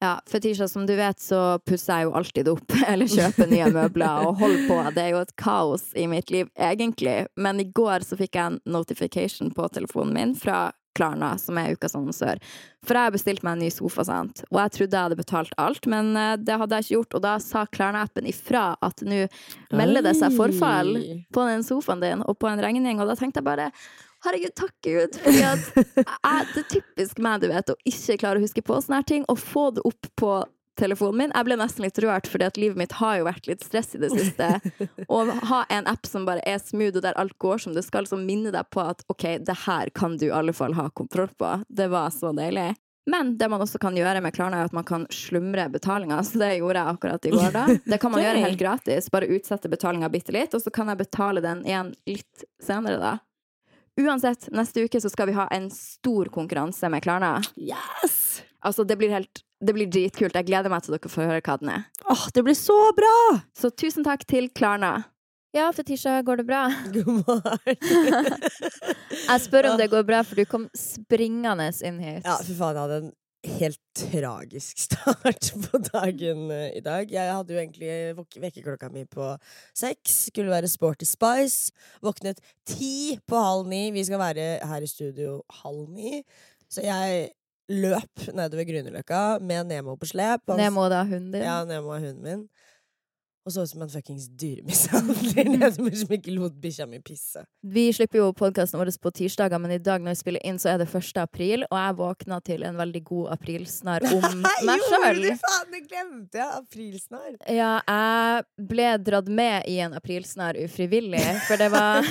Ja, Fetisha, som du vet, så pusser jeg jo alltid opp, eller kjøper nye møbler og holder på. Det er jo et kaos i mitt liv, egentlig. Men i går så fikk jeg en notification på telefonen min fra Klarna, som er ukas annonsør. For jeg har bestilt meg en ny sofa, sant. Og jeg trodde jeg hadde betalt alt, men eh, det hadde jeg ikke gjort. Og da sa Klarna-appen ifra at nå melder det seg forfall på den sofaen din og på en regning, og da tenkte jeg bare Herregud, takk Gud, fordi at jeg, det er typisk meg, du vet, å ikke klare å huske på sånne her ting, og få det opp på telefonen min. Jeg ble nesten litt rørt, fordi at livet mitt har jo vært litt stress i det siste. Å ha en app som bare er smooth, og der alt går som det skal, som minner deg på at OK, det her kan du i alle fall ha kontroll på. Det var så deilig. Men det man også kan gjøre med Klarna, er at man kan slumre betalinga. Så det gjorde jeg akkurat i går, da. Det kan man gjøre helt gratis. Bare utsette betalinga bitte litt, og så kan jeg betale den igjen litt senere, da. Uansett, neste uke så skal vi ha en stor konkurranse med Klarna. Yes! Altså, det blir helt Det blir dritkult. Jeg gleder meg til dere får høre hva den er. Åh, det blir så bra! Så tusen takk til Klarna. Ja, Fetisha, går det bra? God morgen. Jeg spør om det går bra, for du kom springende inn hit. Ja, fy faen, jeg hadde en helt tragisk start på dagen uh, i dag. Jeg hadde jo egentlig vekkerklokka mi på seks. Skulle være Sporty Spice. Våknet ti på halv ni. Vi skal være her i studio halv ni. Så jeg løp nedover Grünerløkka med Nemo på slep. Han- Nemo, er hunden din. Ja, Nemo er hunden min. Og så ut som en fuckings dyremishandler som ikke lot bikkja mi pisse. Vi slipper jo podkasten vår på tirsdager, men i dag når vi spiller inn, så er det 1. april, og jeg våkna til en veldig god aprilsnarr om meg Gjorde sjøl. du faen, det glemte jeg! Aprilsnarr. Ja, jeg ble dratt med i en aprilsnarr ufrivillig, for det var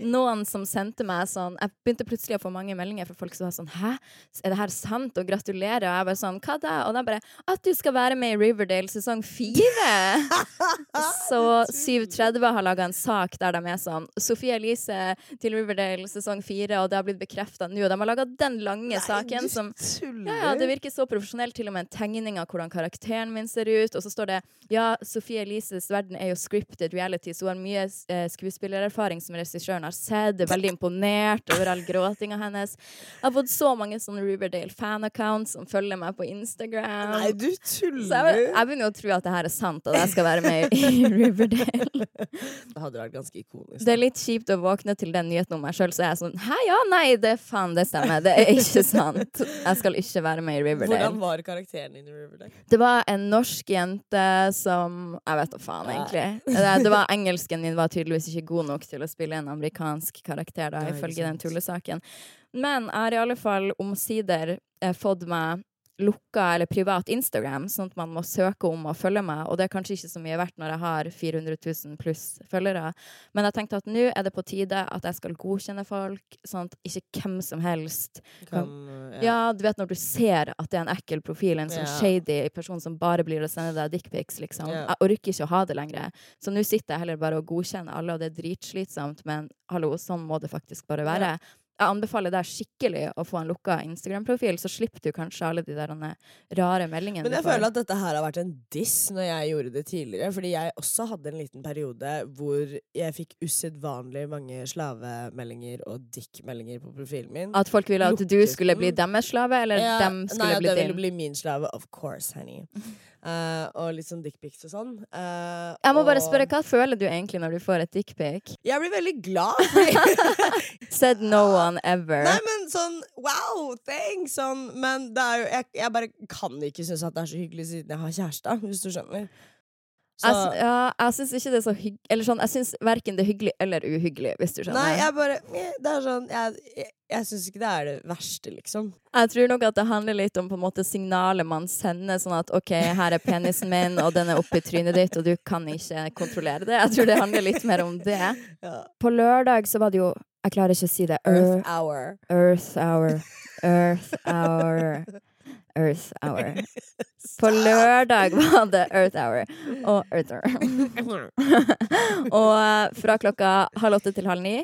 noen som sendte meg sånn Jeg begynte plutselig å få mange meldinger fra folk som var sånn Hæ, er det her sant? Og gratulerer. Og jeg bare sånn Hva da? Og de bare At du skal være med i Riverdale sesong fire! Så 730 har laga en sak der de er sånn Sofie Elise til Riverdale sesong fire, og det har blitt bekrefta nå. De har laga den lange saken som ja, ja, det virker så profesjonelt, til og med en tegning av hvordan karakteren min ser ut. Og så står det ja, Sofie Elises verden er jo scripted reality, så hun har mye eh, skuespillererfaring som regissøren har sett. Er veldig imponert over all gråtinga hennes. Jeg har fått så mange sånne Riverdale fan-accounts som følger meg på Instagram. Nei, du så jeg, tuller! jeg begynner jo å tro at det her er sant, at jeg skal være med i Riverdale. Det hadde vært ganske ikonisk. Det er litt kjipt å våkne til den nyheten om meg sjøl, så jeg er sånn Hæ, ja, nei, det faen, det stemmer. Det er ikke sant. Jeg skal ikke være med i Riverdale. Hvordan var karakteren din i Riverdale? Det var en norsk jente som Jeg vet da faen, egentlig. Det, det var Engelsken min var tydeligvis ikke god nok til å spille en amerikansk karakter, da, ifølge den tullesaken. Men jeg har i alle fall omsider eh, fått meg lukka eller privat Instagram, sånn at man må søke om å følge meg, og det er kanskje ikke så mye verdt når jeg har 400 000 pluss følgere. Men jeg tenkte at nå er det på tide at jeg skal godkjenne folk, sånn at ikke hvem som helst Kan, ja, du vet når du ser at det er en ekkel profil, en sånn Ja. shady person som bare blir å sende deg dickpics, liksom. Ja. Jeg orker ikke å ha det lenger. Så nå sitter jeg heller bare og godkjenner alle, og det er dritslitsomt, men hallo, sånn må det faktisk bare være. Jeg anbefaler deg skikkelig å få en lukka Instagram-profil, så slipper du kanskje alle de der rare meldingene Men jeg føler at dette her har vært en diss når jeg gjorde det tidligere. Fordi jeg også hadde en liten periode hvor jeg fikk usedvanlig mange slavemeldinger og dick-meldinger på profilen min. At folk ville at du skulle bli deres slave, eller Ja, dem skulle nei, bli det ville bli min slave. Of course, honey. Eh, og litt sånn dickpics og sånn. Uh, Jeg må bare spørre, hva føler du egentlig når du får et dickpic? Jeg blir veldig glad. Said no one ever. Nei, men sånn wow, thanks! Sånn, men jo jeg, jeg bare kan ikke synes at det er så hyggelig siden jeg har kjæreste, hvis du skjønner. Så, Jeg, ja, jeg syns ikke det er så hygg... Eller sånn, jeg syns verken det er hyggelig eller uhyggelig, hvis du skjønner. nei, jeg bare Det er sånn Jeg, jeg, jeg syns ikke det er det verste, liksom. Jeg tror nok at det handler litt om på en måte signalet man sender, sånn at OK, her er penisen min, og den er oppi trynet ditt, og du kan ikke kontrollere det. Jeg tror det handler litt mer om det. Ja. På lørdag så var det jo Jeg klarer ikke å si det. Earth Earth, Hour. Earth Hour. Earth Hour. Earth Hour. På lørdag var det Earth Hour og Earth Hour. og eh, fra klokka halv åtte til halv ni.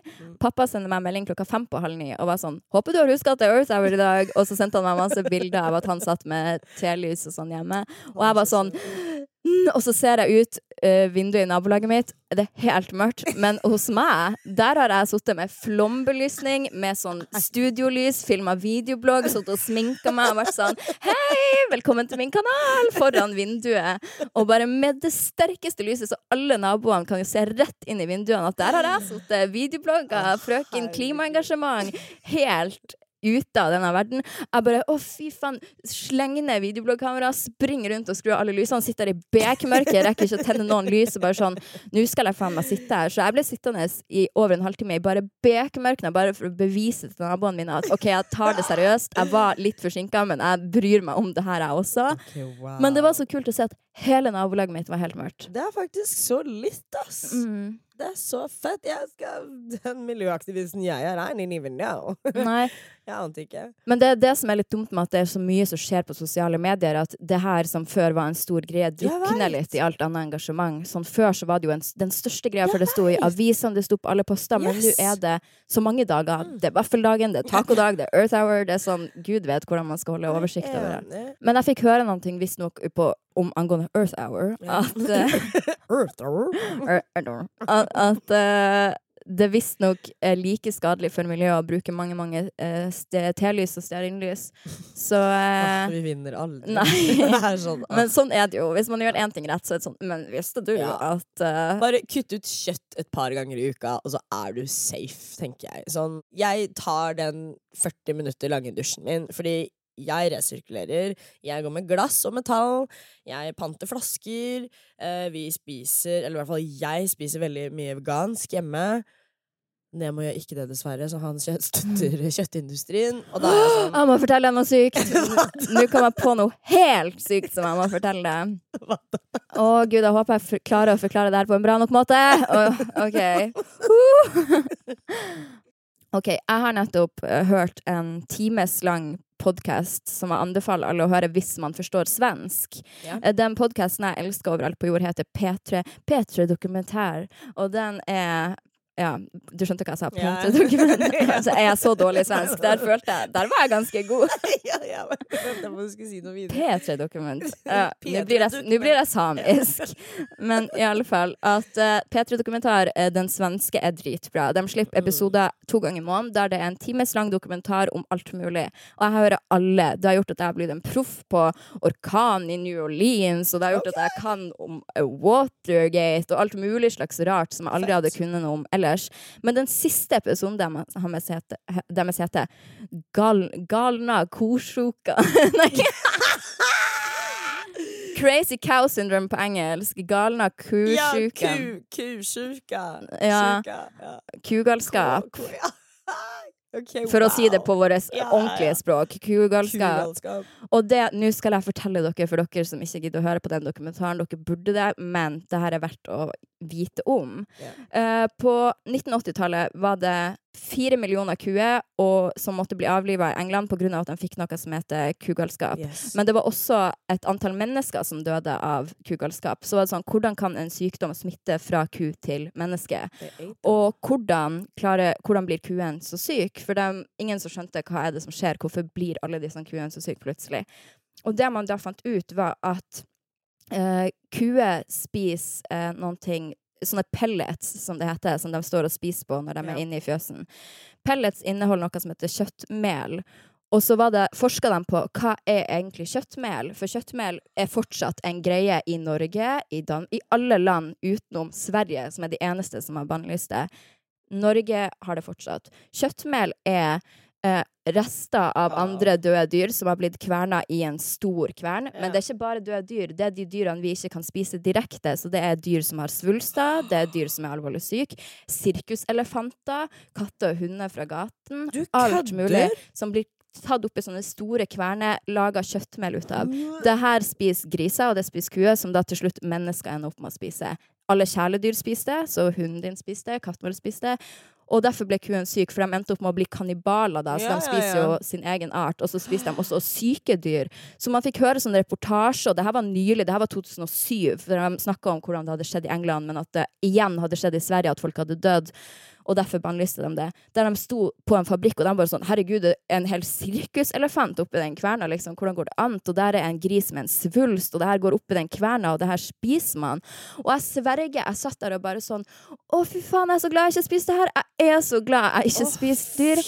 Pappa sendte meg melding klokka fem på halv ni og var sånn 'Håper du har huska at det er Earth Hour i dag.' Og så sendte han meg masse bilder av at han satt med telys og sånn hjemme. Og jeg var sånn mm, Og så ser jeg ut eh, vinduet i nabolaget mitt. Det er helt mørkt. Men hos meg, der har jeg sittet med flombelysning, med sånn studiolys, filma videoblogg, sittet og sminka meg og vært sånn Hei, velkommen til min kanal! Foran vinduet. Og bare med det sterkeste lyset, så alle naboene kan jo se rett inn i vinduene at der har jeg sittet videoblogga, frøken klimaengasjement. Helt ute av denne verden. Jeg bare å, fy faen, slenger ned videobloggkamera, springer rundt og skrur av alle lysene, sitter i bekmørket, rekker ikke å tenne noen lys, og bare sånn Nå skal jeg faen meg sitte her. Så jeg ble sittende i over en halvtime i bare bekmørket, bare for å bevise til naboene mine at OK, jeg tar det seriøst. Jeg var litt forsinka, men jeg bryr meg om det her, jeg også. Okay, wow. Men det var så kult å se at hele nabolaget mitt var helt mørkt. Det er faktisk så litt, ass. Mm. Det er så fett. Jeg skal, den miljøaktivisten jeg er, I didn't even know. Nei. Jeg ante ikke. Men det er det som er litt dumt med at det er så mye som skjer på sosiale medier, at det her som før var en stor greie, drukner litt i alt annet engasjement. Sånn Før så var det jo en, den største greia, for det sto i avisene, det sto på alle poster, men nå er det så mange dager. Det er vaffeldagen, det er tacodag, det er Earth Hour, det er sånn Gud vet hvordan man skal holde oversikt over det. Men jeg fikk høre ting visstnok på- om angående Earth Hour, at eh, Earth Hour. at, at uh, det visstnok er like skadelig for miljøet å bruke mange mange uh, telys og stearinlys. Så uh, Åh, vi vinner aldri. Nei. sånn, uh. Men sånn er det jo. Hvis man gjør én ting rett, så er det sånn Men visste du Ja. at uh, Bare kutt ut kjøtt et par ganger i uka, og så er du safe, tenker jeg. Sånn, jeg tar den 40 minutter lange dusjen min, fordi jeg resirkulerer. Jeg går med glass og metall. Jeg panter flasker. Eh, vi spiser, eller i hvert fall jeg spiser veldig mye vegansk hjemme. Nemo gjør ikke det, dessverre, så han støtter kjøttindustrien. Og da er jeg sånn Jeg må fortelle deg noe sykt! Nå kom jeg på noe helt sykt som jeg må fortelle deg. Å gud, jeg håper jeg klarer å forklare det her på en bra nok måte. OK. OK, jeg har nettopp eh, hørt en times lang podkast som jeg anbefaler alle å høre hvis man forstår svensk. Ja. Eh, Den podkasten jeg elsker overalt på jord, heter P3, P3 Dokumentær, og den er ja, du skjønte hva jeg sa? Yeah. P3 Dokumentær. Så er jeg så dårlig i svensk. Der følte jeg Der var jeg ganske god. ja, ja, jeg må huske å si noe videre. P3-dokument. Ja, Nå blir, blir jeg samisk. Men i alle fall at uh, P3-dokumentar, uh, den svenske, er dritbra. De slipper episoder to ganger i måneden der det er en times lang dokumentar om alt mulig. Og jeg hører alle. Det har gjort at jeg har blitt en proff på orkan i New Orleans, og det har gjort at jeg kan om uh, Watergate og alt mulig slags rart som jeg aldri hadde kunnet noe om ellers. Men den siste episoden deres heter, deres heter Gal, Galna korsjuka. Nei. Crazy cow syndrome på engelsk. Galna kusjuka. Ja, kusjuka. Ja. Ja. Kugalskap. Ku- ku- ja. Ok, For å si det på vårt Ja, ordentlige språk. Kugalskap. Kugalskap. Og det, nå skal jeg fortelle dere, for dere som ikke gidder å høre på den dokumentaren, dere burde det, men det her er verdt å vite om. Yeah. Eh, på 1980-tallet var det fire millioner kuer og, som måtte bli avliva i England pga. at de fikk noe som heter kugalskap. Yes. Men det var også et antall mennesker som døde av kugalskap. Så var det sånn, hvordan kan en sykdom smitte fra ku til menneske? Og hvordan, klarer, hvordan blir kuen så syk? For det er ingen som skjønte hva er det som skjer, hvorfor blir alle disse kuene så syke plutselig? Og det man da fant ut, var at eh, kuer spiser eh, noen ting Sånne pellets, som det heter, som de står og spiser på når de er inne i fjøsen. Pellets inneholder noe som heter kjøttmel. Og så var det, forska de på hva er egentlig kjøttmel, for kjøttmel er fortsatt en greie i Norge, i, Dan i alle land utenom Sverige, som er de eneste som har bannlyst det. Norge har det fortsatt. Kjøttmel er eh, rester av Ah. andre døde dyr som har blitt kverna i en stor kvern. Men det er ikke bare døde dyr, det er de dyrene vi ikke kan spise direkte. Så det er dyr som har svulster, det er dyr som er alvorlig syke, sirkuselefanter, katter og hunder fra gaten. Alt mulig som blir tatt opp i sånne store kverner, laga kjøttmel ut av. Det her spiser griser, og det spiser kuer, som da til slutt mennesker ender opp med å spise. Alle kjæledyr spiste det, så hunden din spiste, katten vår spiste. Og derfor ble kuen syk, for de endte opp med å bli kannibaler, da. Så Ja, de spiser jo sin egen art, og så spiser de også syke dyr. Så man fikk høre sånne reportasjer, og det her var nylig, det her var 2007, for de snakka om hvordan det hadde skjedd i England, men at det igjen hadde skjedd i Sverige, at folk hadde dødd. Og derfor bannlyste de det. Der de sto på en fabrikk, og de bare sånn Herregud, det er en hel sirkuselefant oppi den kverna, liksom. Hvordan går det an? Og der er en gris med en svulst, og det her går oppi den kverna, og det her spiser man. Og jeg sverger, jeg satt der og bare sånn Å, fy faen, jeg er så glad jeg ikke spiste det her. Jeg er så glad jeg ikke spiser dyr.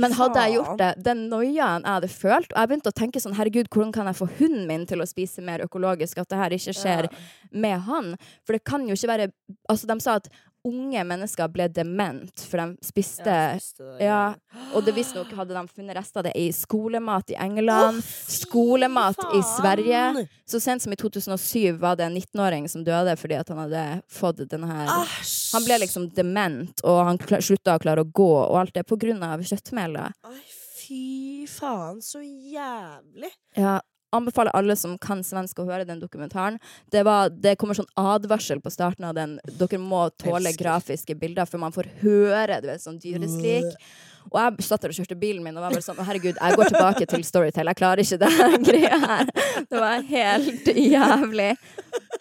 Men hadde jeg gjort det, den noiaen jeg hadde følt Og jeg begynte å tenke sånn, herregud, hvordan kan jeg få hunden min til å spise mer økologisk? At det her ikke skjer med han. For det kan jo ikke være Altså, de sa at unge mennesker ble dement, for de spiste Ja, spiste det, ja, og det visstnok hadde de funnet rester av det i skolemat i England, skolemat i Sverige. Så sent som i 2007 var det en 19-åring som døde fordi at han hadde fått denne her Æsj! Han ble liksom dement, og han kla- slutta å klare å gå, og alt det på grunn av kjøttmelet. Ai, fy faen, så jævlig. Ja, anbefaler alle som kan svensk å høre den dokumentaren. Det, var, det kommer sånn advarsel på starten av den. Dere må tåle grafiske bilder, for man får høre du vet, sånn dyreskrik. Og jeg satt der og kjørte bilen min og var bare sånn herregud, jeg går tilbake til Storytel. Jeg klarer ikke det greia her. Det var helt jævlig.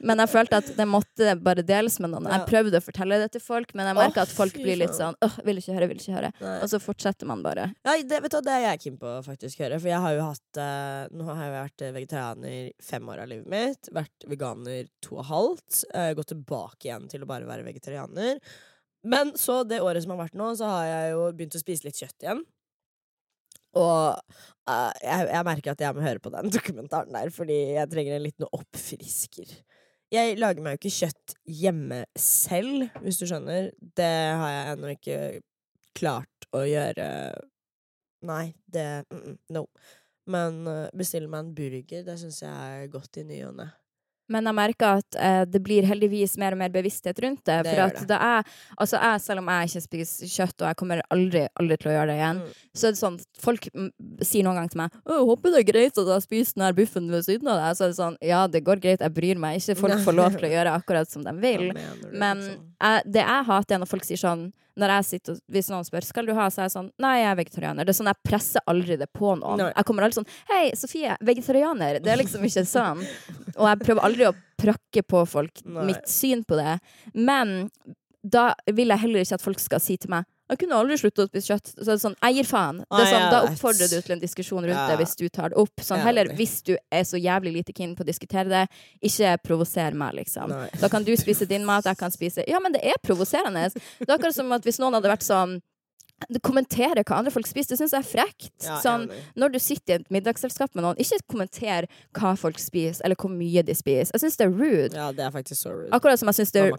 Men jeg følte at det måtte bare deles med noen. Jeg prøvde å fortelle det til folk, men jeg merka at folk blir litt sånn Åh, vil ikke høre, vil ikke høre. Og så fortsetter man bare. Ja, det, vet du, det er jeg keen på å faktisk høre. For jeg har jo hatt uh, Nå har jeg vært vegetarianer fem år av livet mitt. Vært veganer to og halvt. Uh, gått tilbake igjen til å bare være vegetarianer. Men så det året som har vært nå, så har jeg jo begynt å spise litt kjøtt igjen. Og uh, jeg, jeg merker at jeg må høre på den dokumentaren der, fordi jeg trenger en liten oppfrisker. Jeg lager meg jo ikke kjøtt hjemme selv, hvis du skjønner. Det har jeg ennå ikke klart å gjøre Nei, det mm, mm, No. Men uh, bestille meg en burger, det syns jeg er godt i ny og ne. Men jeg merker at eh, det blir heldigvis mer og mer bevissthet rundt det. Det for at det. det er, altså jeg, selv om jeg ikke spiser kjøtt, og jeg kommer aldri, aldri til å gjøre det igjen, Mm. så er det sånn Folk mm, sier noen gang til meg 'Å, håper det er greit at jeg spiser den her buffen ved siden av deg'. Så er det sånn Ja, det går greit, jeg bryr meg ikke. Folk får lov til å gjøre akkurat som de vil. Men liksom? jeg, det jeg hater, er når folk sier sånn når jeg sitter, og- Hvis noen spør skal du ha, så er jeg sånn Nei, jeg er vegetarianer. Det er sånn, Jeg presser aldri det på noen. Nei. Jeg kommer aldri sånn Hei, Sofie, vegetarianer. Det er liksom ikke sånn. Og jeg prøver aldri å prakke på folk Nei. mitt syn på det. Men da vil jeg heller ikke at folk skal si til meg jeg kunne aldri sluttet å spise kjøtt. Så er det sånn, jeg gir faen. Det er Nei, sånn, da oppfordrer du til en diskusjon rundt Ja. det hvis du tar det opp. Sånn, er heller hvis du er så jævlig lite keen på å diskutere det, ikke provoser meg, liksom. Nei. Da kan du spise din mat, jeg kan spise Ja, men det er provoserende. Det er akkurat som at hvis noen hadde vært sånn du kommentere hva andre folk spiser, det syns jeg er frekt. Ja, sånn, når du sitter i et middagsselskap med noen, ikke kommenter hva folk spiser, eller hvor mye de spiser. Jeg syns det er rude. Ja, det er faktisk så rude. Akkurat som jeg syns det er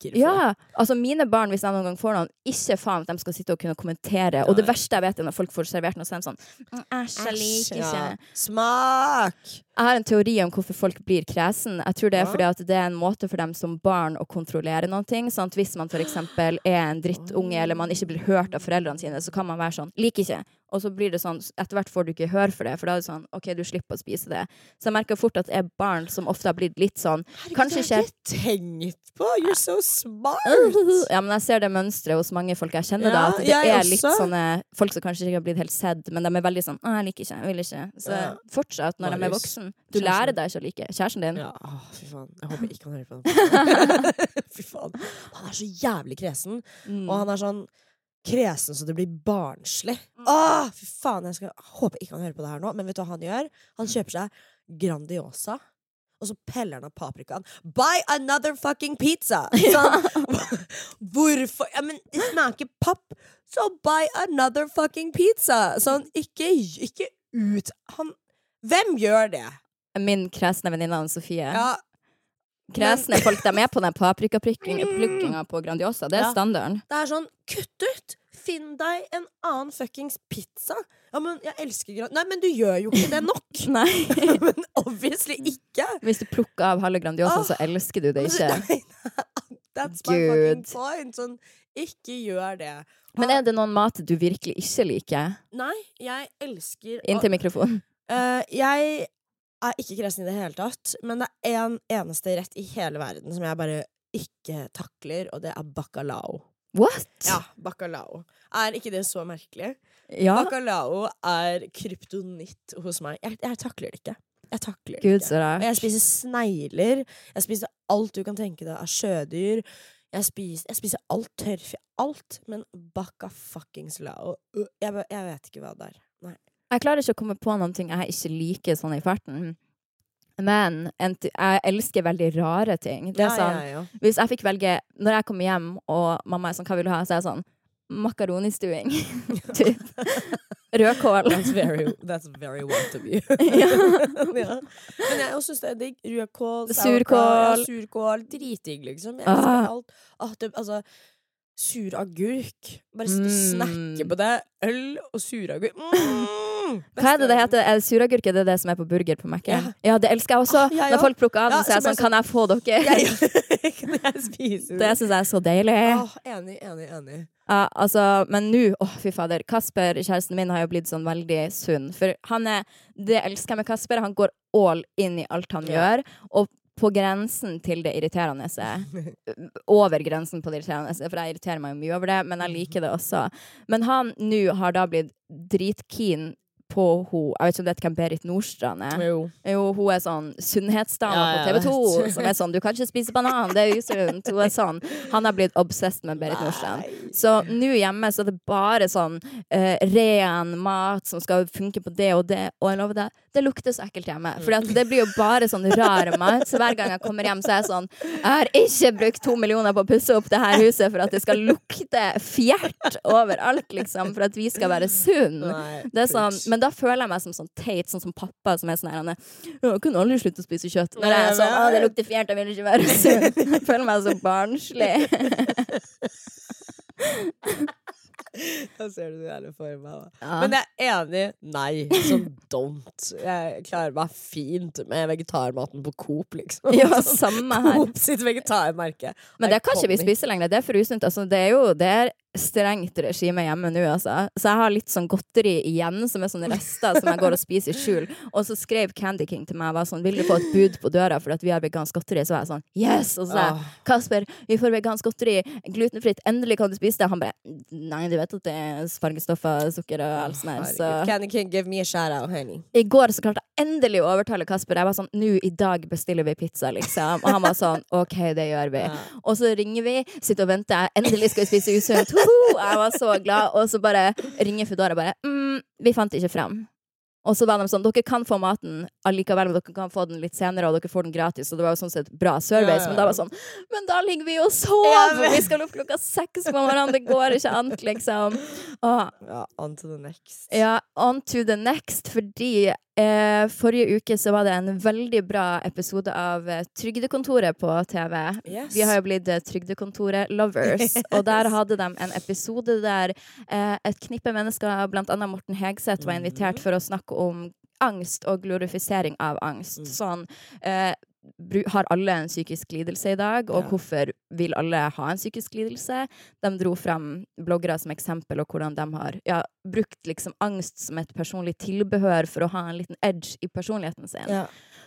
Mamma for ja, altså Mine barn, hvis jeg noen gang får noen, ikke faen at de skal sitte og kunne kommentere. Og det verste jeg vet, er når folk får servert noe, så er de sånn «Mm, Æsj, jeg liker ikke. ja. Smak! Jeg har en teori om hvorfor folk blir kresen. Jeg tror det er fordi at det er en måte for dem som barn å kontrollere noen ting. Sant? hvis man eksempel er en drittunge, eller man ikke blir hørt av foreldrene sine, så kan man være sånn 'liker ikke'. Og så blir det sånn, etter hvert får du ikke høre for det, for da er det sånn 'OK, du slipper å spise det'. Så jeg merker fort at det er barn som ofte har blitt litt sånn Kanskje det har jeg ikke tenkt på! You're so smart! Ja, men jeg ser det mønsteret hos mange folk jeg kjenner, da. At det er litt også. sånne folk som kanskje ikke har blitt helt sett, men de er veldig sånn 'Å, jeg liker ikke, jeg vil ikke'. Så Ja. fortsatt, når de er voksen. Du kjæresten. lærer deg ikke å like kjæresten din. Ja, å, fy faen. Jeg håper ikke han hører på den. fy faen. Han er så jævlig kresen. Mm. Og han er sånn kresen så det blir barnslig. Åh, fy faen, jeg skal, håper ikke han hører på det her nå. Men vet du hva han gjør? Han kjøper seg Grandiosa. Og så peller han av paprikaen. Buy another fucking pizza! Sånn, hvorfor ja, Men det smaker papp, så buy another fucking pizza! Sånn, ikke, ikke ut Han Hvem gjør det? Min kresne venninne Sofie. Ja, Kresne folk de er på den paprikaplukkinga på Grandiosa. Det er Ja. standarden. Det er sånn, kutt ut! Finn deg en annen fuckings pizza! Ja, men jeg elsker Grandiosa Nei, men du gjør jo ikke det nok! Nei. men obviously ikke! Hvis du plukker av halve Grandiosa, så elsker du det ikke. Nei, nei, That's my fucking point. Sånn, ikke gjør det. Men er det noen mat du virkelig ikke liker? Nei, jeg elsker Inntil mikrofonen. Uh, Jeg er ikke kresen i det hele tatt, men det er en eneste rett i hele verden som jeg bare ikke takler, og det er bacalao. What? Ja, bacalao. Er ikke det så merkelig? Ja. Bacalao er kryptonitt hos meg. Jeg, jeg takler det ikke. Jeg takler det Gud, ikke. så Og jeg spiser snegler. Jeg spiser alt du kan tenke deg av sjødyr. Jeg spiser, jeg spiser alt tørrfe. Alt. Men bacca fuckings la. Øh, jeg, jeg vet ikke hva det er. Nei. Jeg klarer ikke å komme på noen ting jeg ikke liker sånn i farten. Men jeg elsker veldig rare ting. Det er sånn, ja, ja. Hvis jeg fikk velge Når jeg kommer hjem og mamma er sånn 'Hva vil du ha?' så er jeg sånn Makaronistuing. typ. Rødkål. That's very, that's very white of you. Ja. ja. Men jeg også syns det er digg. Rødkål, Surkål. Ja, surkål. Dritdigg, liksom. Jeg elsker Ah. alt. Ah, det, altså, sur agurk. Bare mm. Mm. snakke på det. Øl og suragurk. Mm. Hva er det det heter? Er det suragurk? Er det det som er på burger på Mac-en? Ja. Ja. det elsker jeg også. Ah, jeg Når folk plukker av den, Ja, så er jeg sånn Kan jeg få dere? Kan jeg spise Det syns jeg er så deilig. Ah, enig, enig, enig. Ja, altså, men nå, åh fy fader, Kasper, kjæresten min, har jo blitt sånn veldig sunn. For han er, det elsker jeg med Kasper, han går all in i alt han Ja. gjør. Og på grensen til det irriterende. Over grensen på det irriterende, for jeg irriterer meg jo mye over det, men jeg liker det også. Men han nå har da blitt dritkeen på hun Jeg vet ikke om du vet hvem Berit Nordstrand er? Jo. Jo, hun er sånn sunnhetsdama Ja, på TV 2 som er sånn 'Du kan ikke spise banan, det er usunt'. Hun er sånn. Han har blitt obsessed med Berit Nordstrand. Så nå hjemme så er det bare sånn uh, ren mat som skal funke på det og det, og jeg lover deg, det lukter så ekkelt hjemme. For det blir jo bare sånn rar mat. Så hver gang jeg kommer hjem, så er jeg sånn Jeg har ikke brukt to millioner på å pusse opp det her huset for at det skal lukte fjert overalt, liksom, for at vi skal være sunne. Det er sånn, preach. Men da føler jeg meg som sånn teit, sånn som pappa som er sånn her han kan aldri slutte å spise kjøtt. Når jeg er sånn Å, det lukter fjert, jeg vil ikke være sunn. Jeg føler meg så barnslig. Da ser du det gjerne for meg. Da. Ja. Men jeg er enig. Nei, sånn don't. Jeg klarer meg fint med vegetarmaten på Coop, liksom. Ja, Sånn samme her. Coop sitt vegetarmerke. Men det kan ikke vi spise lenger. Det er for usunt. Altså, det er jo det er strengt regime hjemme nå, altså. Så jeg har litt sånn godteri igjen, som er sånne rester som jeg går og spiser i skjul. Og så skrev Candy King til meg var sånn, vil du få et bud på døra for at vi har vegansk godteri? Så var jeg sånn yes! Og så sa jeg. Kasper, vi får vegansk godteri, glutenfritt, endelig kan du spise det. Han bare nei, du vet at det er fargestoffer, sukker og alt sånt der. Så Candy King, give me a shout out, honey. i går så klarte jeg endelig å overtale Kasper. Jeg var sånn nå i dag bestiller vi pizza, liksom. Og han var sånn OK, det gjør vi. Og så ringer vi, sitter og venter. Endelig skal vi spise usunt. Jeg var så glad. Og så bare ringer Foodora bare mm, Vi fant ikke fram. Og så var de sånn Dere kan få maten allikevel, men dere kan få den litt senere, og dere får den gratis. Og det var jo sånn sett bra service. Ja, ja, Men da var sånn Men da ligger vi og sover! Vi skal opp klokka seks på morgenen. Det går ikke an, liksom. Og, Ja, on to the next. ja, on to the next, fordi eh, forrige uke så var det en veldig bra episode av eh, Trygdekontoret på TV. Yes. Vi har jo blitt eh, Trygdekontoret-lovers, og der hadde de en episode der eh, et knippe mennesker, blant annet Morten Hegseth, var invitert Mhm. for å snakke om angst og glorifisering av angst. Mm. Sånn eh, har alle en psykisk lidelse i dag, og Ja. hvorfor vil alle ha en psykisk lidelse? De dro frem bloggere som eksempel, og hvordan de har ja, brukt liksom angst som et personlig tilbehør for å ha en liten edge i personligheten sin. Ja.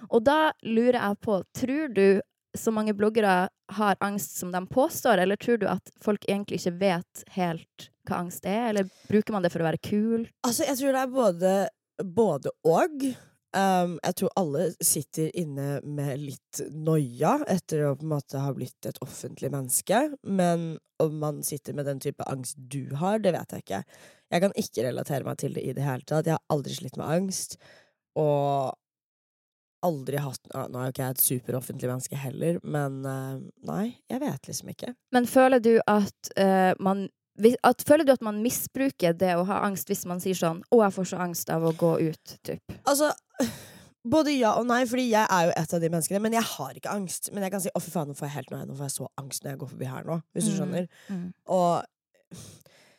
Og da lurer jeg på, tror du så mange bloggere har angst som de påstår, eller tror du at folk egentlig ikke vet helt hva angst er, eller bruker man det for å være kul? Altså, jeg tror det er både, både og. Um, jeg tror alle sitter inne med litt noia etter å på en måte ha blitt et offentlig menneske. Men om man sitter med den type angst du har, det vet jeg ikke. Jeg kan ikke relatere meg til det i det hele tatt. Jeg har aldri slitt med angst. Og aldri hatt Nå er jo ikke jeg et superoffentlig menneske heller, men eh, nei, jeg vet liksom ikke. Men føler du at uh, man at, Føler du at man misbruker det å ha angst hvis man sier sånn 'Å, jeg får så angst av å gå ut', typ? Altså, både ja og nei, fordi jeg er jo et av de menneskene. Men jeg har ikke angst. Men jeg kan si 'å, fy faen, nå får jeg helt noe, nå får jeg så angst når jeg går forbi her nå'. Hvis du Mm. skjønner. Mm. Og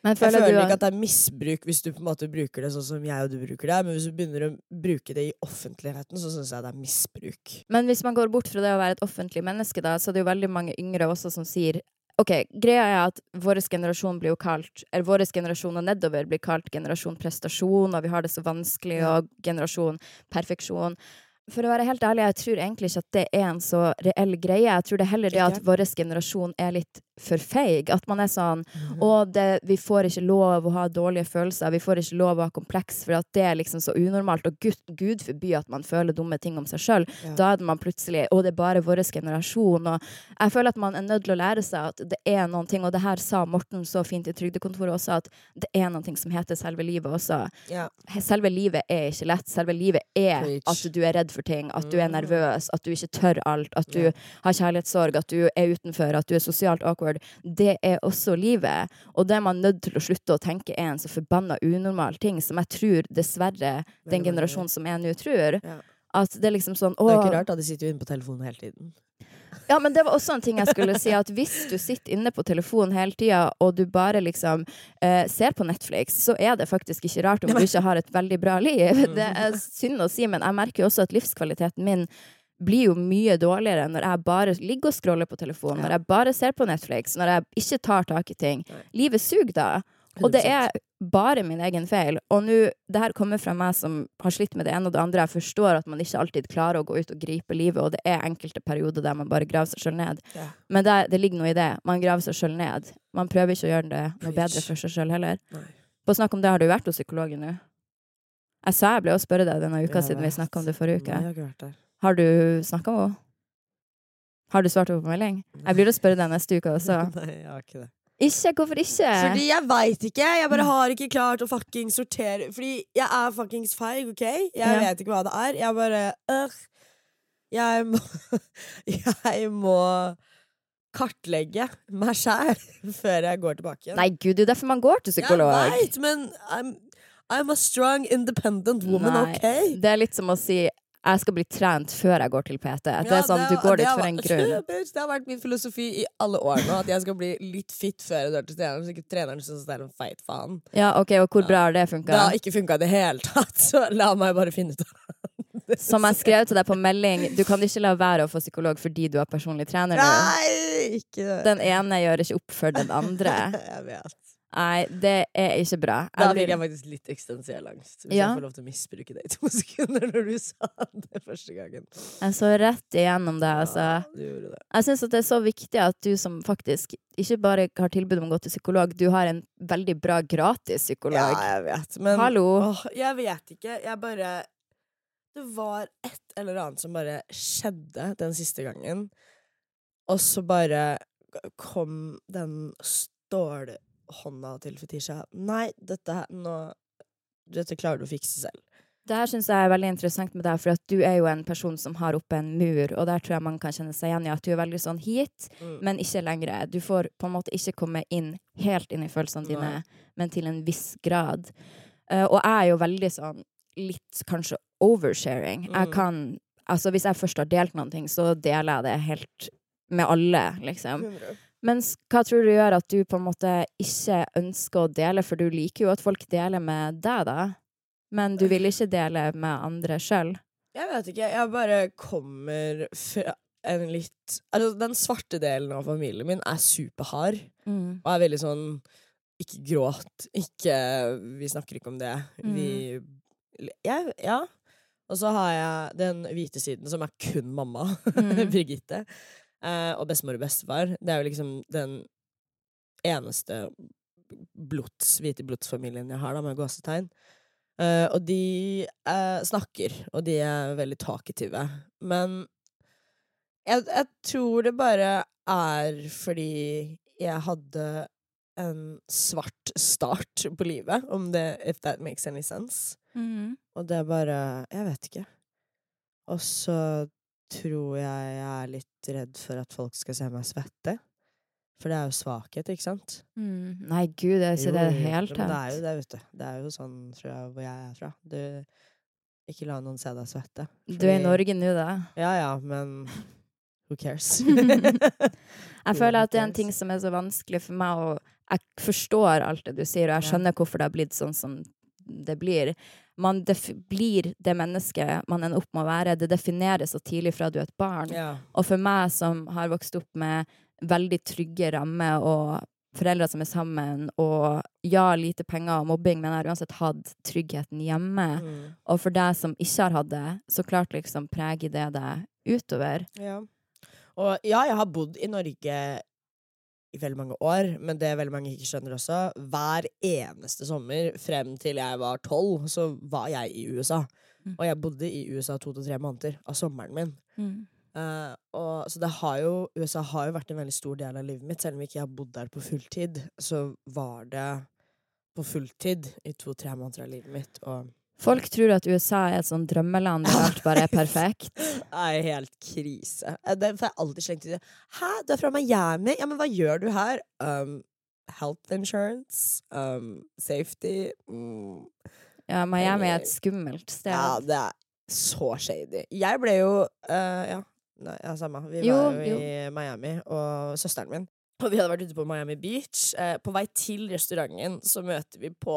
Men jeg føler, du ikke at det er misbruk hvis du på en måte bruker det sånn som jeg og du bruker det. Men hvis du begynner å bruke det i offentligheten, så syns jeg det er misbruk. Men hvis man går bort fra det å være et offentlig menneske, da, så er det jo veldig mange yngre også som sier OK, greia er at vår generasjon blir jo kalt Eller vår generasjon og nedover blir kalt generasjon prestasjon, og vi har det så vanskelig, og generasjon perfeksjon. For å være helt ærlig, jeg tror egentlig ikke at det er en så reell greie. Jeg tror det er heller det at vår generasjon er litt for feig. At man er sånn Å, det, vi får ikke lov å ha dårlige følelser, vi får ikke lov å ha kompleks, for at det er liksom så unormalt. Og Gud, Gud forby at man føler dumme ting om seg sjøl. Ja. Da er det man plutselig Å, det er bare vår generasjon. Og jeg føler at man er nødt til å lære seg at det er noen ting, og det her sa Morten så fint i Trygdekontoret også, at det er noen ting som heter selve livet også. Ja. Selve livet er ikke lett. Selve livet er Preach. at du er redd for ting, at du er Mm. nervøs, at du ikke tør alt, at du Ja. har kjærlighetssorg, at du er utenfor, at du er sosialt awkward. Det er også livet. Og det er man nødt til å slutte å tenke er en så forbanna unormal ting, som jeg tror dessverre den generasjonen som er nå, tror. Ja. At det er liksom sånn Det er ikke rart, da. De sitter jo inne på telefonen hele tiden. ja, men det var også en ting jeg skulle si, at hvis du sitter inne på telefonen hele tida, og du bare liksom eh, ser på Netflix, så er det faktisk ikke rart om du ikke har et veldig bra liv. Det er synd å si, men jeg merker jo også at livskvaliteten min blir jo mye dårligere når jeg bare ligger og scroller på telefonen, når jeg bare ser på Netflix, når jeg ikke tar tak i ting. Nei. Livet suger da. Og det er bare min egen feil. Og nå, det her kommer fra meg som har slitt med det ene og det andre. Jeg forstår at man ikke alltid klarer å gå ut og gripe livet, og det er enkelte perioder der man bare graver seg sjøl ned. Ja. Men det, det ligger noe i det. Man graver seg sjøl ned. Man prøver ikke å gjøre det noe bedre for seg sjøl heller. Nei. På snakk om det, har du vært hos psykologen nå? Jeg sa jeg ble å spørre deg denne uka siden vi snakka om det forrige uke. jeg har ikke vært der. Har du snakka med henne? Har du svart henne på melding? Jeg blir å spørre deg neste uke også. Nei, jeg har ikke det. Ikke? Hvorfor ikke? Fordi jeg veit ikke. Jeg bare har ikke klart å fucking sortere Fordi jeg er fuckings feig, OK? Jeg Ja. vet ikke hva det er. Jeg bare øh, Jeg må Jeg må kartlegge meg sjæl før jeg går tilbake igjen. Nei, gud, det er derfor man går til psykolog. Jeg veit, men I'm, I'm a strong, independent woman, Nei. OK? Det er litt som å si jeg skal bli trent før jeg går til PT. Det er sånn, Du går dit for en grunn. Det har vært min filosofi i alle år nå, at jeg skal bli litt fit før jeg drar til treneren, så ikke treneren syns det er en feit faen. Ja, ok, Og hvor bra har det Det har ikke funka i det hele tatt, så la meg bare finne ut av det. Som jeg skrev til deg på melding, du kan ikke la være å få psykolog fordi du har personlig trener nå. Nei, ikke det. Den ene gjør ikke opp for den andre. Jeg vet. Nei, det er ikke bra. Da fikk jeg faktisk litt eksistensiell angst. Hvis Ja. jeg får lov til å misbruke det i to sekunder når du sa det første gangen. Jeg så rett igjennom det, altså. Ja, det. Jeg syns det er så viktig at du som faktisk ikke bare har tilbud om å gå til psykolog, du har en veldig bra gratis psykolog. Ja, jeg vet. Men Hallo? åh, jeg vet ikke. Jeg bare Det var et eller annet som bare skjedde den siste gangen. Og så bare kom den hånda til Fetisha Nei, dette, nå, dette klarer du å fikse selv. Det her syns jeg er veldig interessant med deg, for at du er jo en person som har oppe en mur, og der tror jeg man kan kjenne seg igjen i at du er veldig sånn hit, mm. men ikke lenger. Du får på en måte ikke komme inn helt inn i følelsene dine, Nei. men til en viss grad. Uh, og jeg er jo veldig sånn litt kanskje oversharing. Mm. Jeg kan Altså, hvis jeg først har delt noen ting, så deler jeg det helt med alle, liksom. 100. Men hva tror du gjør at du på en måte ikke ønsker å dele, for du liker jo at folk deler med deg, da, men du vil ikke dele med andre sjøl? Jeg vet ikke. Jeg bare kommer fra en litt Altså, den svarte delen av familien min er superhard, mm. og er veldig sånn Ikke gråt. Ikke Vi snakker ikke om det. Mm. Vi jeg, Ja. Og så har jeg den hvite siden, som er kun mamma, mm. Birgitte. Eh, og bestemor og bestefar. Det er jo liksom den eneste blods, hvite blodsfamilien jeg har, da, med gåsetegn. Eh, og de eh, snakker, og de er veldig talkative. Men jeg, jeg tror det bare er fordi jeg hadde en svart start på livet, om det If that makes any sense. Mm. Og det er bare Jeg vet ikke. Og så tror jeg jeg er litt redd for at folk skal se meg svette. For det er jo svakhet, ikke sant? Mm. Nei, gud, jeg sier det helt Jo, Det er jo det, vet du. Det er jo sånn fra hvor jeg er fra. Du Ikke la noen se deg svette. Du er i Norge nå, da. Ja ja, men who cares? Jeg føler at det er en ting som er så vanskelig for meg, og jeg forstår alt det du sier, og jeg skjønner hvorfor det har blitt sånn som det blir. Man blir det mennesket man ender opp med å være. Det defineres så tidlig fra du er et barn. ja. Og for meg som har vokst opp med veldig trygge rammer og foreldre som er sammen, og ja, lite penger og mobbing, men jeg har uansett hatt tryggheten hjemme. Mm. Og for deg som ikke har hatt det, så klart liksom preger det deg utover. ja. Og ja, jeg har bodd i Norge i veldig mange år, men det veldig mange ikke skjønner også, hver eneste sommer frem til jeg var tolv, så var jeg i USA. Mm. Og jeg bodde i USA to til tre måneder av sommeren min. Mm. Uh, og, så det har jo, USA har jo vært en veldig stor del av livet mitt. Selv om ikke jeg har bodd der på fulltid, så var det på fulltid i to-tre måneder av livet mitt. Og Folk tror at USA er et sånn drømmeland der alt bare er perfekt. det er helt krise. Eh, Det får jeg alltid slengt ut. Hæ, du er fra Miami? Ja, men hva gjør du her? Um, health insurance? Um, safety? Mm. Ja, Miami er et skummelt sted. Ja, det er så shady. Jeg ble jo uh, Ja, nei, ja, samme. Vi Jo, var jo i Miami, og søsteren min. Og vi hadde vært ute på Miami Beach. Eh, på vei til restauranten så møter vi på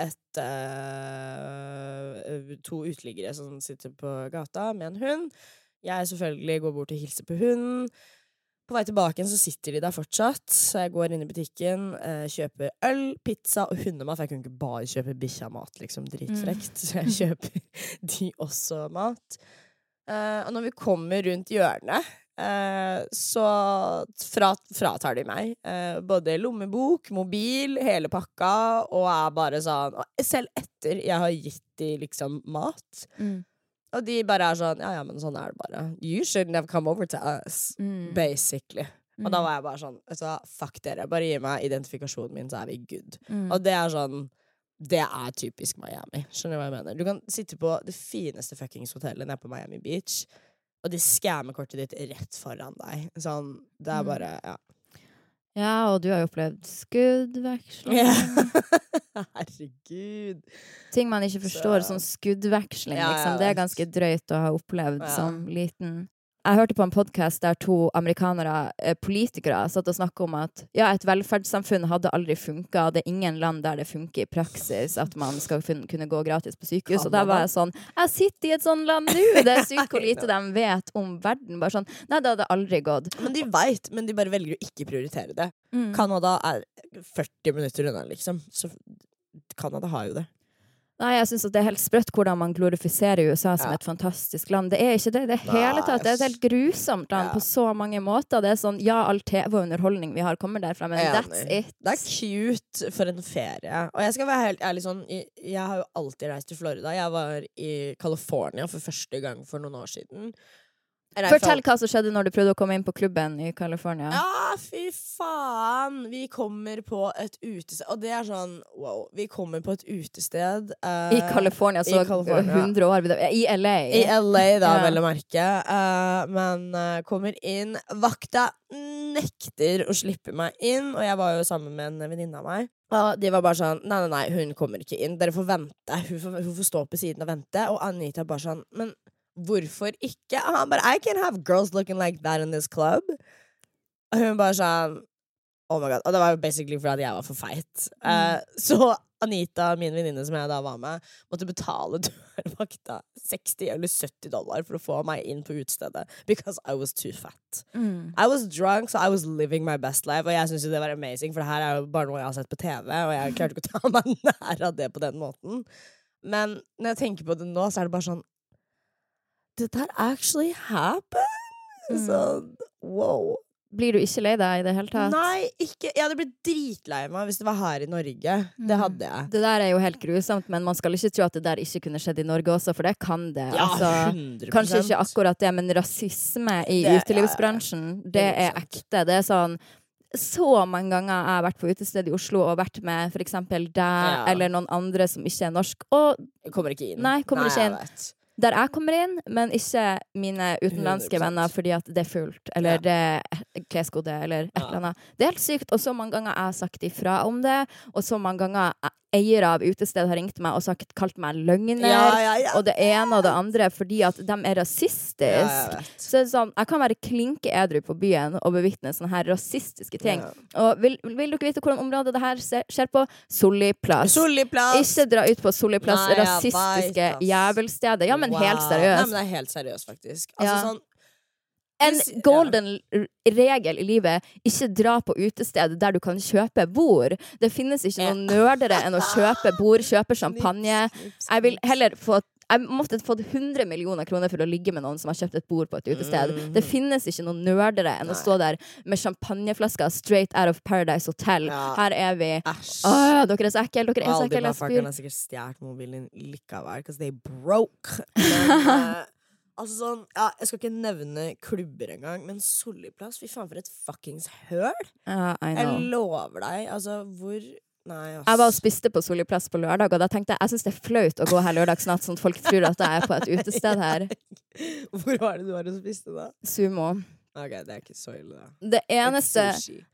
et uh, To uteliggere som sitter på gata med en hund. Jeg selvfølgelig går bort og hilser på hunden. På vei tilbake så sitter de der fortsatt. Så jeg går inn i butikken, uh, kjøper øl, pizza og hundemat. For jeg kunne ikke bare kjøpe bikkja-mat, liksom. Dritfrekt. Så jeg kjøper de også mat. Uh, og når vi kommer rundt hjørnet, eh, så fra, fratar de meg eh, både lommebok, mobil, hele pakka, og er bare sånn Selv etter jeg har gitt de liksom mat. Mm. Og de bare er sånn Ja, ja, men sånn er det bare. You shouldn't have come over to us. Mm. Basically. Og da Mm. var jeg bare sånn Vet du hva, fuck dere. Bare gi meg identifikasjonen min, så er vi good. Mm. Og det er sånn Det er typisk Miami. Skjønner du hva jeg mener? Du kan sitte på det fineste fuckings hotellet nede på Miami Beach, og de skammer kortet ditt rett foran deg. Sånn, det er Mm. bare Ja. Ja, og du har jo opplevd skuddveksling. Ja. Herregud. Ting man ikke forstår, Så- sånn skuddveksling, Ja, ja, liksom. Det er ganske drøyt å ha opplevd Ja. som liten. Jeg hørte på en podkast der to amerikanere, eh, politikere, satt og snakka om at ja, et velferdssamfunn hadde aldri funka. Det er ingen land der det funker i praksis at man skal kunne gå gratis på sykehus. Og da var jeg sånn Jeg sitter i et sånt land nå! Det er sykt hvor lite de vet om verden. Bare sånn Nei, det hadde aldri gått. Men de veit, men de bare velger å ikke prioritere det. Mm. Er 40 minutter unna, liksom. Så Canada har jo det. Nei, jeg syns det er helt sprøtt hvordan man glorifiserer USA som Ja. et fantastisk land. Det er ikke det i det hele tatt. Det er et helt grusomt land Ja. på så mange måter. Det er sånn, ja, all TV og underholdning vi har, kommer derfra, men that's it. Det er cute for en ferie. Og jeg skal være helt ærlig sånn jeg har jo alltid reist til Florida. Jeg var i California for første gang for noen år siden. Fortell hva som skjedde når du prøvde å komme inn på klubben i California. Ja, fy faen! Vi kommer på et utested Og det er sånn wow. Vi kommer på et utested uh, I California, så i California. 100 år I LA. I LA, da, Ja. vel å merke. Uh, men uh, kommer inn. Vakta nekter å slippe meg inn, og jeg var jo sammen med en venninne av meg. Og de var bare sånn Nei, nei, nei, hun kommer ikke inn. Dere får vente. Hun får, hun får stå på siden og vente. Og Anita bare sånn Men hvorfor ikke? Og han bare I can have girls looking like that in this club. Og hun bare sånn Oh my god. Og det var basically fordi jeg var for feit. Eh, så Anita, min venninne som jeg da var med, måtte betale dørvakta 60 eller 70 dollar for å få meg inn på utestedet. Because I was too fat. Mm. I was drunk, so I was living my best life. Og jeg syns jo det var amazing, for det her er jo bare noe jeg har sett på TV, og jeg klarte ikke å ta meg nær av det på den måten. Men når jeg tenker på det nå, så er det bare sånn Did that actually happen? Mm. Sånn wow. Blir du ikke lei deg i det hele tatt? Nei, ikke Jeg hadde blitt dritlei meg hvis det var her i Norge. Det Mm. hadde jeg. Det der er jo helt grusomt, men man skal ikke tro at det der ikke kunne skjedd i Norge også, for det kan det. Ja, altså, Kanskje ikke akkurat det, men rasisme i Det- ja, ja. utelivsbransjen, det er ekte. Det er sånn så mange ganger jeg har vært på utested i Oslo og vært med eksempel deg Ja. eller noen andre som ikke er norsk. Og kommer ikke inn. Nei, kommer ikke jeg inn. Der jeg kommer inn, men ikke mine utenlandske 100%. venner fordi at det er fullt, eller Ja. det er kleskode, eller et Ja. eller annet. Det er helt sykt, og så mange ganger jeg har sagt ifra om det, og så mange ganger eiere av utested har ringt meg og sagt, kalt meg løgner, Ja, ja, ja. og det ene og det andre, fordi at de er rasistiske. Så det er sånn, jeg kan være klinke edru på byen og bevitne sånne her rasistiske ting. Og vil, vil dere vite hvordan området det her skjer på? Solli plass. Ikke dra ut på Solli plass, rasistiske jævelstedet. Ja, men helt seriøst. Nei, men det er helt seriøst, faktisk. Altså, sånn En golden regel i livet ikke dra på utested der du kan kjøpe bord. Det finnes ikke noe nerdere enn å kjøpe bord, kjøpe champagne. Jeg vil heller få Jeg måtte fått 100 millioner kroner for å ligge med noen som har kjøpt et bord på et utested. Mm. Det finnes ikke noe nerdere enn å stå der med champagneflasker straight out of Paradise Hotel. Ja. Her er vi. Æsj. Åh, dere er så ekle, dere er så ekle. Jeg Aldi-motherfuckeren spyr. har sikkert stjålet mobilen din likevel, because they broke. Men, eh, altså sånn, ja, jeg skal ikke nevne klubber engang, men Solliplass, fy faen for et fuckings høl! I Jeg lover deg, altså hvor Nei. Jeg var og spiste på Soliplass på lørdag, og da tenkte jeg jeg syns det er flaut å gå her lørdagsnatt, sånn at folk tror at jeg er på et utested her. Hvor var det du var og spiste, da? Sumo. Ok, det er ikke så ille, da. Det eneste,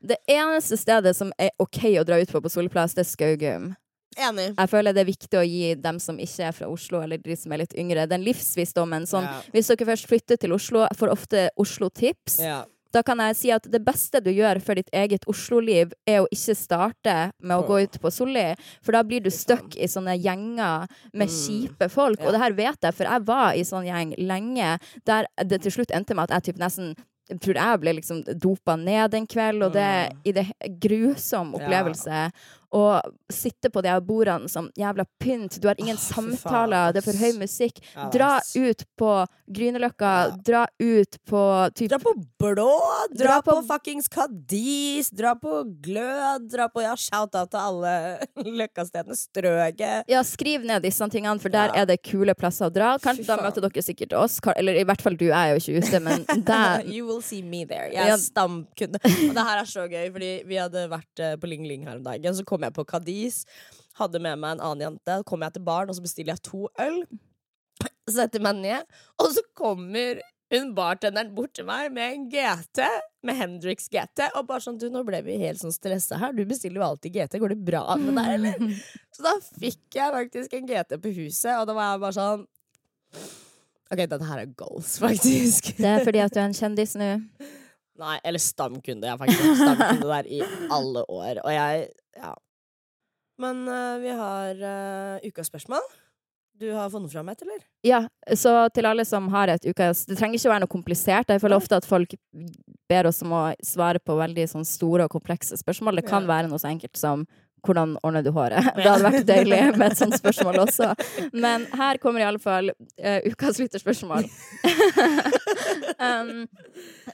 det eneste stedet som er OK å dra ut på på Solliplass, det er Skaugum. Enig. Jeg føler det er viktig å gi dem som ikke er fra Oslo, eller de som er litt yngre, den livsvisdommen. Sånn, Ja. Hvis dere først flytter til Oslo, jeg får ofte Oslo-tips. Ja. Da kan jeg si at det beste du gjør for ditt eget Oslo-liv, er å ikke starte med å oh. gå ut på Solli, for da blir du stuck i sånne gjenger med Mm. kjipe folk. Ja. Og det her vet jeg, for jeg var i sånn gjeng lenge, der det til slutt endte med at jeg typ nesten jeg tror jeg ble liksom dopa ned en kveld, og det i det grusom Ja. Å sitte på de her bordene som jævla pynt, du har ingen Åh, samtaler, det er for høy musikk. Ja, Dra ut på Grünerløkka, Ja. dra ut på typ Dra på Blå, dra, Dra på, på- fuckings Kadis, dra på Glød, dra på Ja, shout-out til alle løkkastedene. Strøget. Ja, skriv ned disse tingene, for der Ja. er det kule plasser å dra. Kanskje da møter dere sikkert oss. Eller i hvert fall du, er jo ikke ute, men der You will see me there. Jeg Ja. er stamkunde. Og det her er så gøy, fordi vi hadde vært eh, på Ling Ling her om dagen. Så kom jeg på Kadis, hadde med meg en annen jente. Kommer jeg til baren, og så bestiller jeg to øl. Setter meg ned, og så kommer hun bartenderen bort til meg med en GT, med Hendrix GT, og bare sånn Du, nå ble vi helt sånn stressa her. Du bestiller jo alltid GT. Går det bra med deg, eller? Så da fikk jeg faktisk en GT på huset, og da var jeg bare sånn OK, dette her er goals, faktisk. Det er fordi at du er en kjendis nå. Nei, eller stamkunde. Jeg har faktisk stamkunde der i alle år. Og jeg Ja. Men uh, vi har uh, ukas spørsmål. Du har funnet fram et, eller? Ja, så til alle som har et ukas Det trenger ikke å være noe komplisert. Jeg føler ofte at folk ber oss om å svare på veldig sånn store og komplekse spørsmål. Det kan Ja. være noe så enkelt som hvordan ordner du håret? Det hadde vært deilig med et sånt spørsmål også. Men her kommer i alle fall uh, ukas lytterspørsmål. um,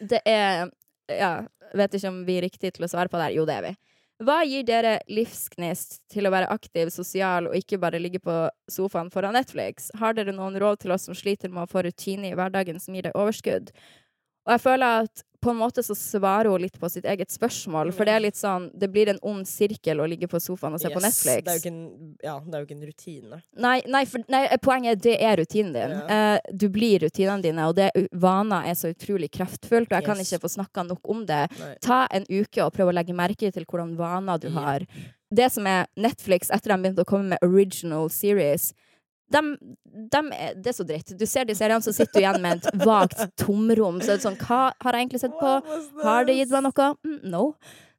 det er Ja, vet ikke om vi er riktig til å svare på det her. Jo, det er vi. Hva gir dere livsgnist til å være aktiv, sosial og ikke bare ligge på sofaen foran Netflix? Har dere noen råd til oss som sliter med å få rutine i hverdagen som gir deg overskudd? Og jeg føler at på en måte så svarer hun litt på sitt eget spørsmål, for det er litt sånn Det blir en ond sirkel å ligge på sofaen og se på Netflix. Det er jo ikke en, ja, det er jo ikke en rutine. Nei, nei, for, nei, poenget er det er rutinen din. Eh, du blir rutinene dine, og det vaner er så utrolig kraftfullt, og jeg kan ikke få snakka nok om det. Nei. Ta en uke og prøv å legge merke til hvordan vaner du Ja. har. Det som er Netflix, etter at de begynte å komme med original series dem, de er, Det er så dritt. Du ser de seriene, så sitter du igjen med et vagt tomrom. Så det er sånn Hva har jeg egentlig sett på? Har det gitt meg noe? Mm, no.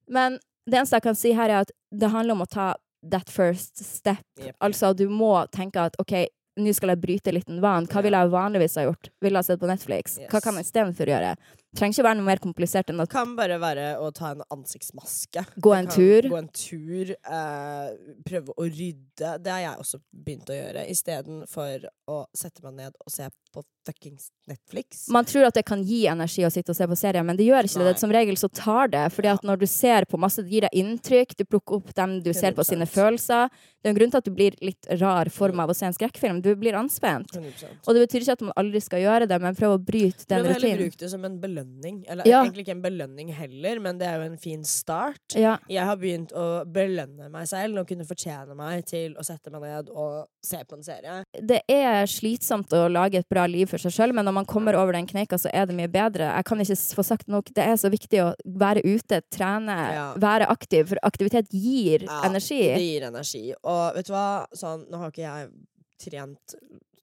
Men det eneste jeg kan si her, er at det handler om å ta that first step. Yep. Altså, du må tenke at OK, nå skal jeg bryte litt en van. Hva ville jeg vanligvis ha gjort? Ville jeg sett på Netflix? Hva kan jeg istedenfor gjøre? Trenger ikke være noe mer komplisert enn at kan bare være å ta en ansiktsmaske. Gå en tur. Gå en tur. eh, prøve å rydde. Det har jeg også begynt å gjøre, istedenfor å sette meg ned og se på fuckings Netflix. Man tror at det kan gi energi å sitte og se på serier, men det gjør ikke Nei. det. Som regel så tar det. Fordi at når du ser på masse, det gir deg inntrykk, du plukker opp dem du ser på sine følelser. Det er en grunn til at du blir litt rar form av å se en skrekkfilm. Du blir anspent. 100%. Og det betyr ikke at man aldri skal gjøre det, men prøv å bryte den Prøv heller rutinen. bruke det som en belønning. Eller Ja. egentlig ikke en belønning heller, men det er jo en fin start. Ja. Jeg har begynt å belønne meg selv og kunne fortjene meg til å sette meg ned og se på en serie. Det er slitsomt å lage et bra liv for seg sjøl, men når man kommer over den kneika, så er det mye bedre. Jeg kan ikke få sagt nok. Det er så viktig å være ute, trene, Ja. være aktiv, for aktivitet gir energi. Det gir energi. Og vet du hva, sånn, nå har ikke jeg trent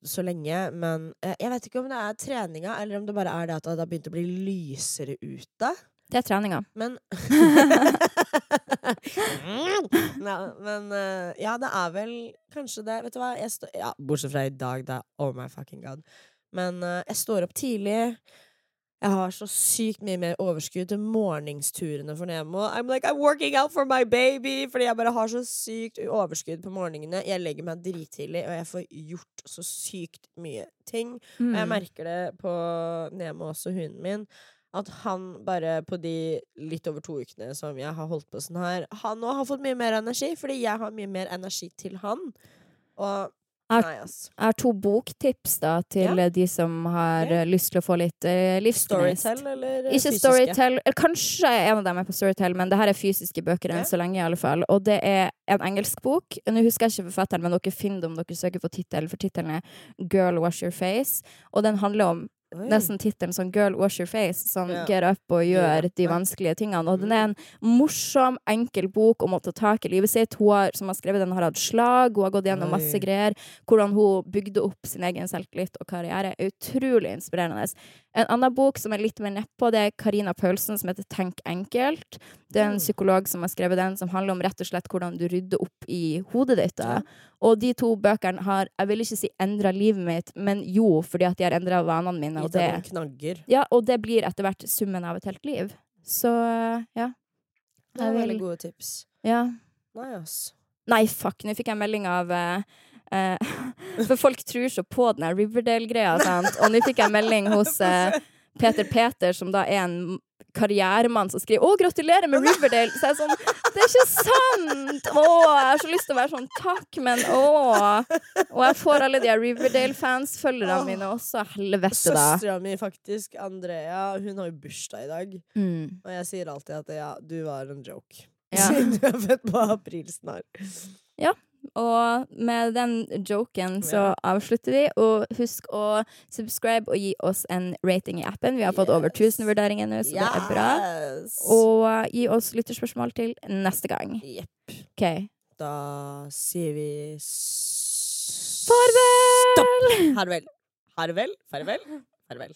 så lenge, men eh, jeg vet ikke om det er treninga, eller om det bare er det at det har begynt å bli lysere ute. Det er treninga. Men ja, Men eh, ja, det er vel kanskje det. Vet du hva? Ja, bortsett fra i dag, da. Oh my fucking god. Men eh, jeg står opp tidlig. Jeg har så sykt mye mer overskudd til morgensturene for Nemo. I'm like, I'm working out for my baby! Fordi jeg bare har så sykt overskudd på morgenene. Jeg legger meg drittidlig, og jeg får gjort så sykt mye ting. Og jeg Mm. merker det på Nemo, også hunden min, at han bare på de litt over to ukene som jeg har holdt på sånn her, han nå har fått mye mer energi, fordi jeg har mye mer energi til han. Og Er- Nei, ass. Har to boktips da til Ja. eh, de som har Ok. eh, lyst til å få litt uh, livsgnist. Storytell eller eh, Ikke fysiske? Storytel. eller Kanskje en av dem er på Storytel, men det her er fysiske bøker enn Ja. så lenge. i alle fall Og det er en engelsk bok. Nå husker jeg ikke forfatteren, men dere finner det om dere søker på tittel, for tittelen er Girl Wash Your Face. Og den handler om Oi. nesten tittelen sånn Girl Wash Your Face, sånn Ja. get up og gjør de vanskelige tingene. Og den er en morsom, enkel bok om å ta tak i livet sitt. Hun har, som har skrevet den, har hatt slag, hun har gått gjennom Oi. masse greier. Hvordan hun bygde opp sin egen selvtillit og karriere. er Utrolig inspirerende. En annen bok som er litt mer nedpå, det er Karina Paulsen som heter Tenk enkelt. Det er en Mm. psykolog som har skrevet den, som handler om rett og slett hvordan du rydder opp i hodet ditt. da. Og de to bøkene har, jeg vil ikke si endra livet mitt, men jo, fordi at de har endra vanene mine. Og det, ja, og det blir etter hvert summen av et helt liv. Så ja. Det er veldig gode tips. ja. Nei, ass. Nei, fuck, nå fikk jeg melding av eh, eh, For folk tror så på den Riverdale-greia. Og nå fikk jeg melding hos eh, Peter Peter, som da er en karrieremann som skriver 'Å, gratulerer med Riverdale'. Så jeg er sånn Det er ikke sant! Å, jeg har så lyst til å være sånn takk, men å. Og jeg får alle de Riverdale-fans-følgerne mine også. Helvete, da. Søstera mi, faktisk, Andrea, hun har jo bursdag i dag. Mm. Og jeg sier alltid at ja, du var en joke. Ja. Siden du er født på april snart. Og med den joken så avslutter vi. Og husk å subscribe og gi oss en rating i appen. Vi har fått over Yes. 1000 vurderinger nå, så det er bra. Og gi oss lytterspørsmål til neste gang. Jepp. Okay. Da sier vi Farvel! Stopp! Farvel. Farvel. Farvel. Farvel.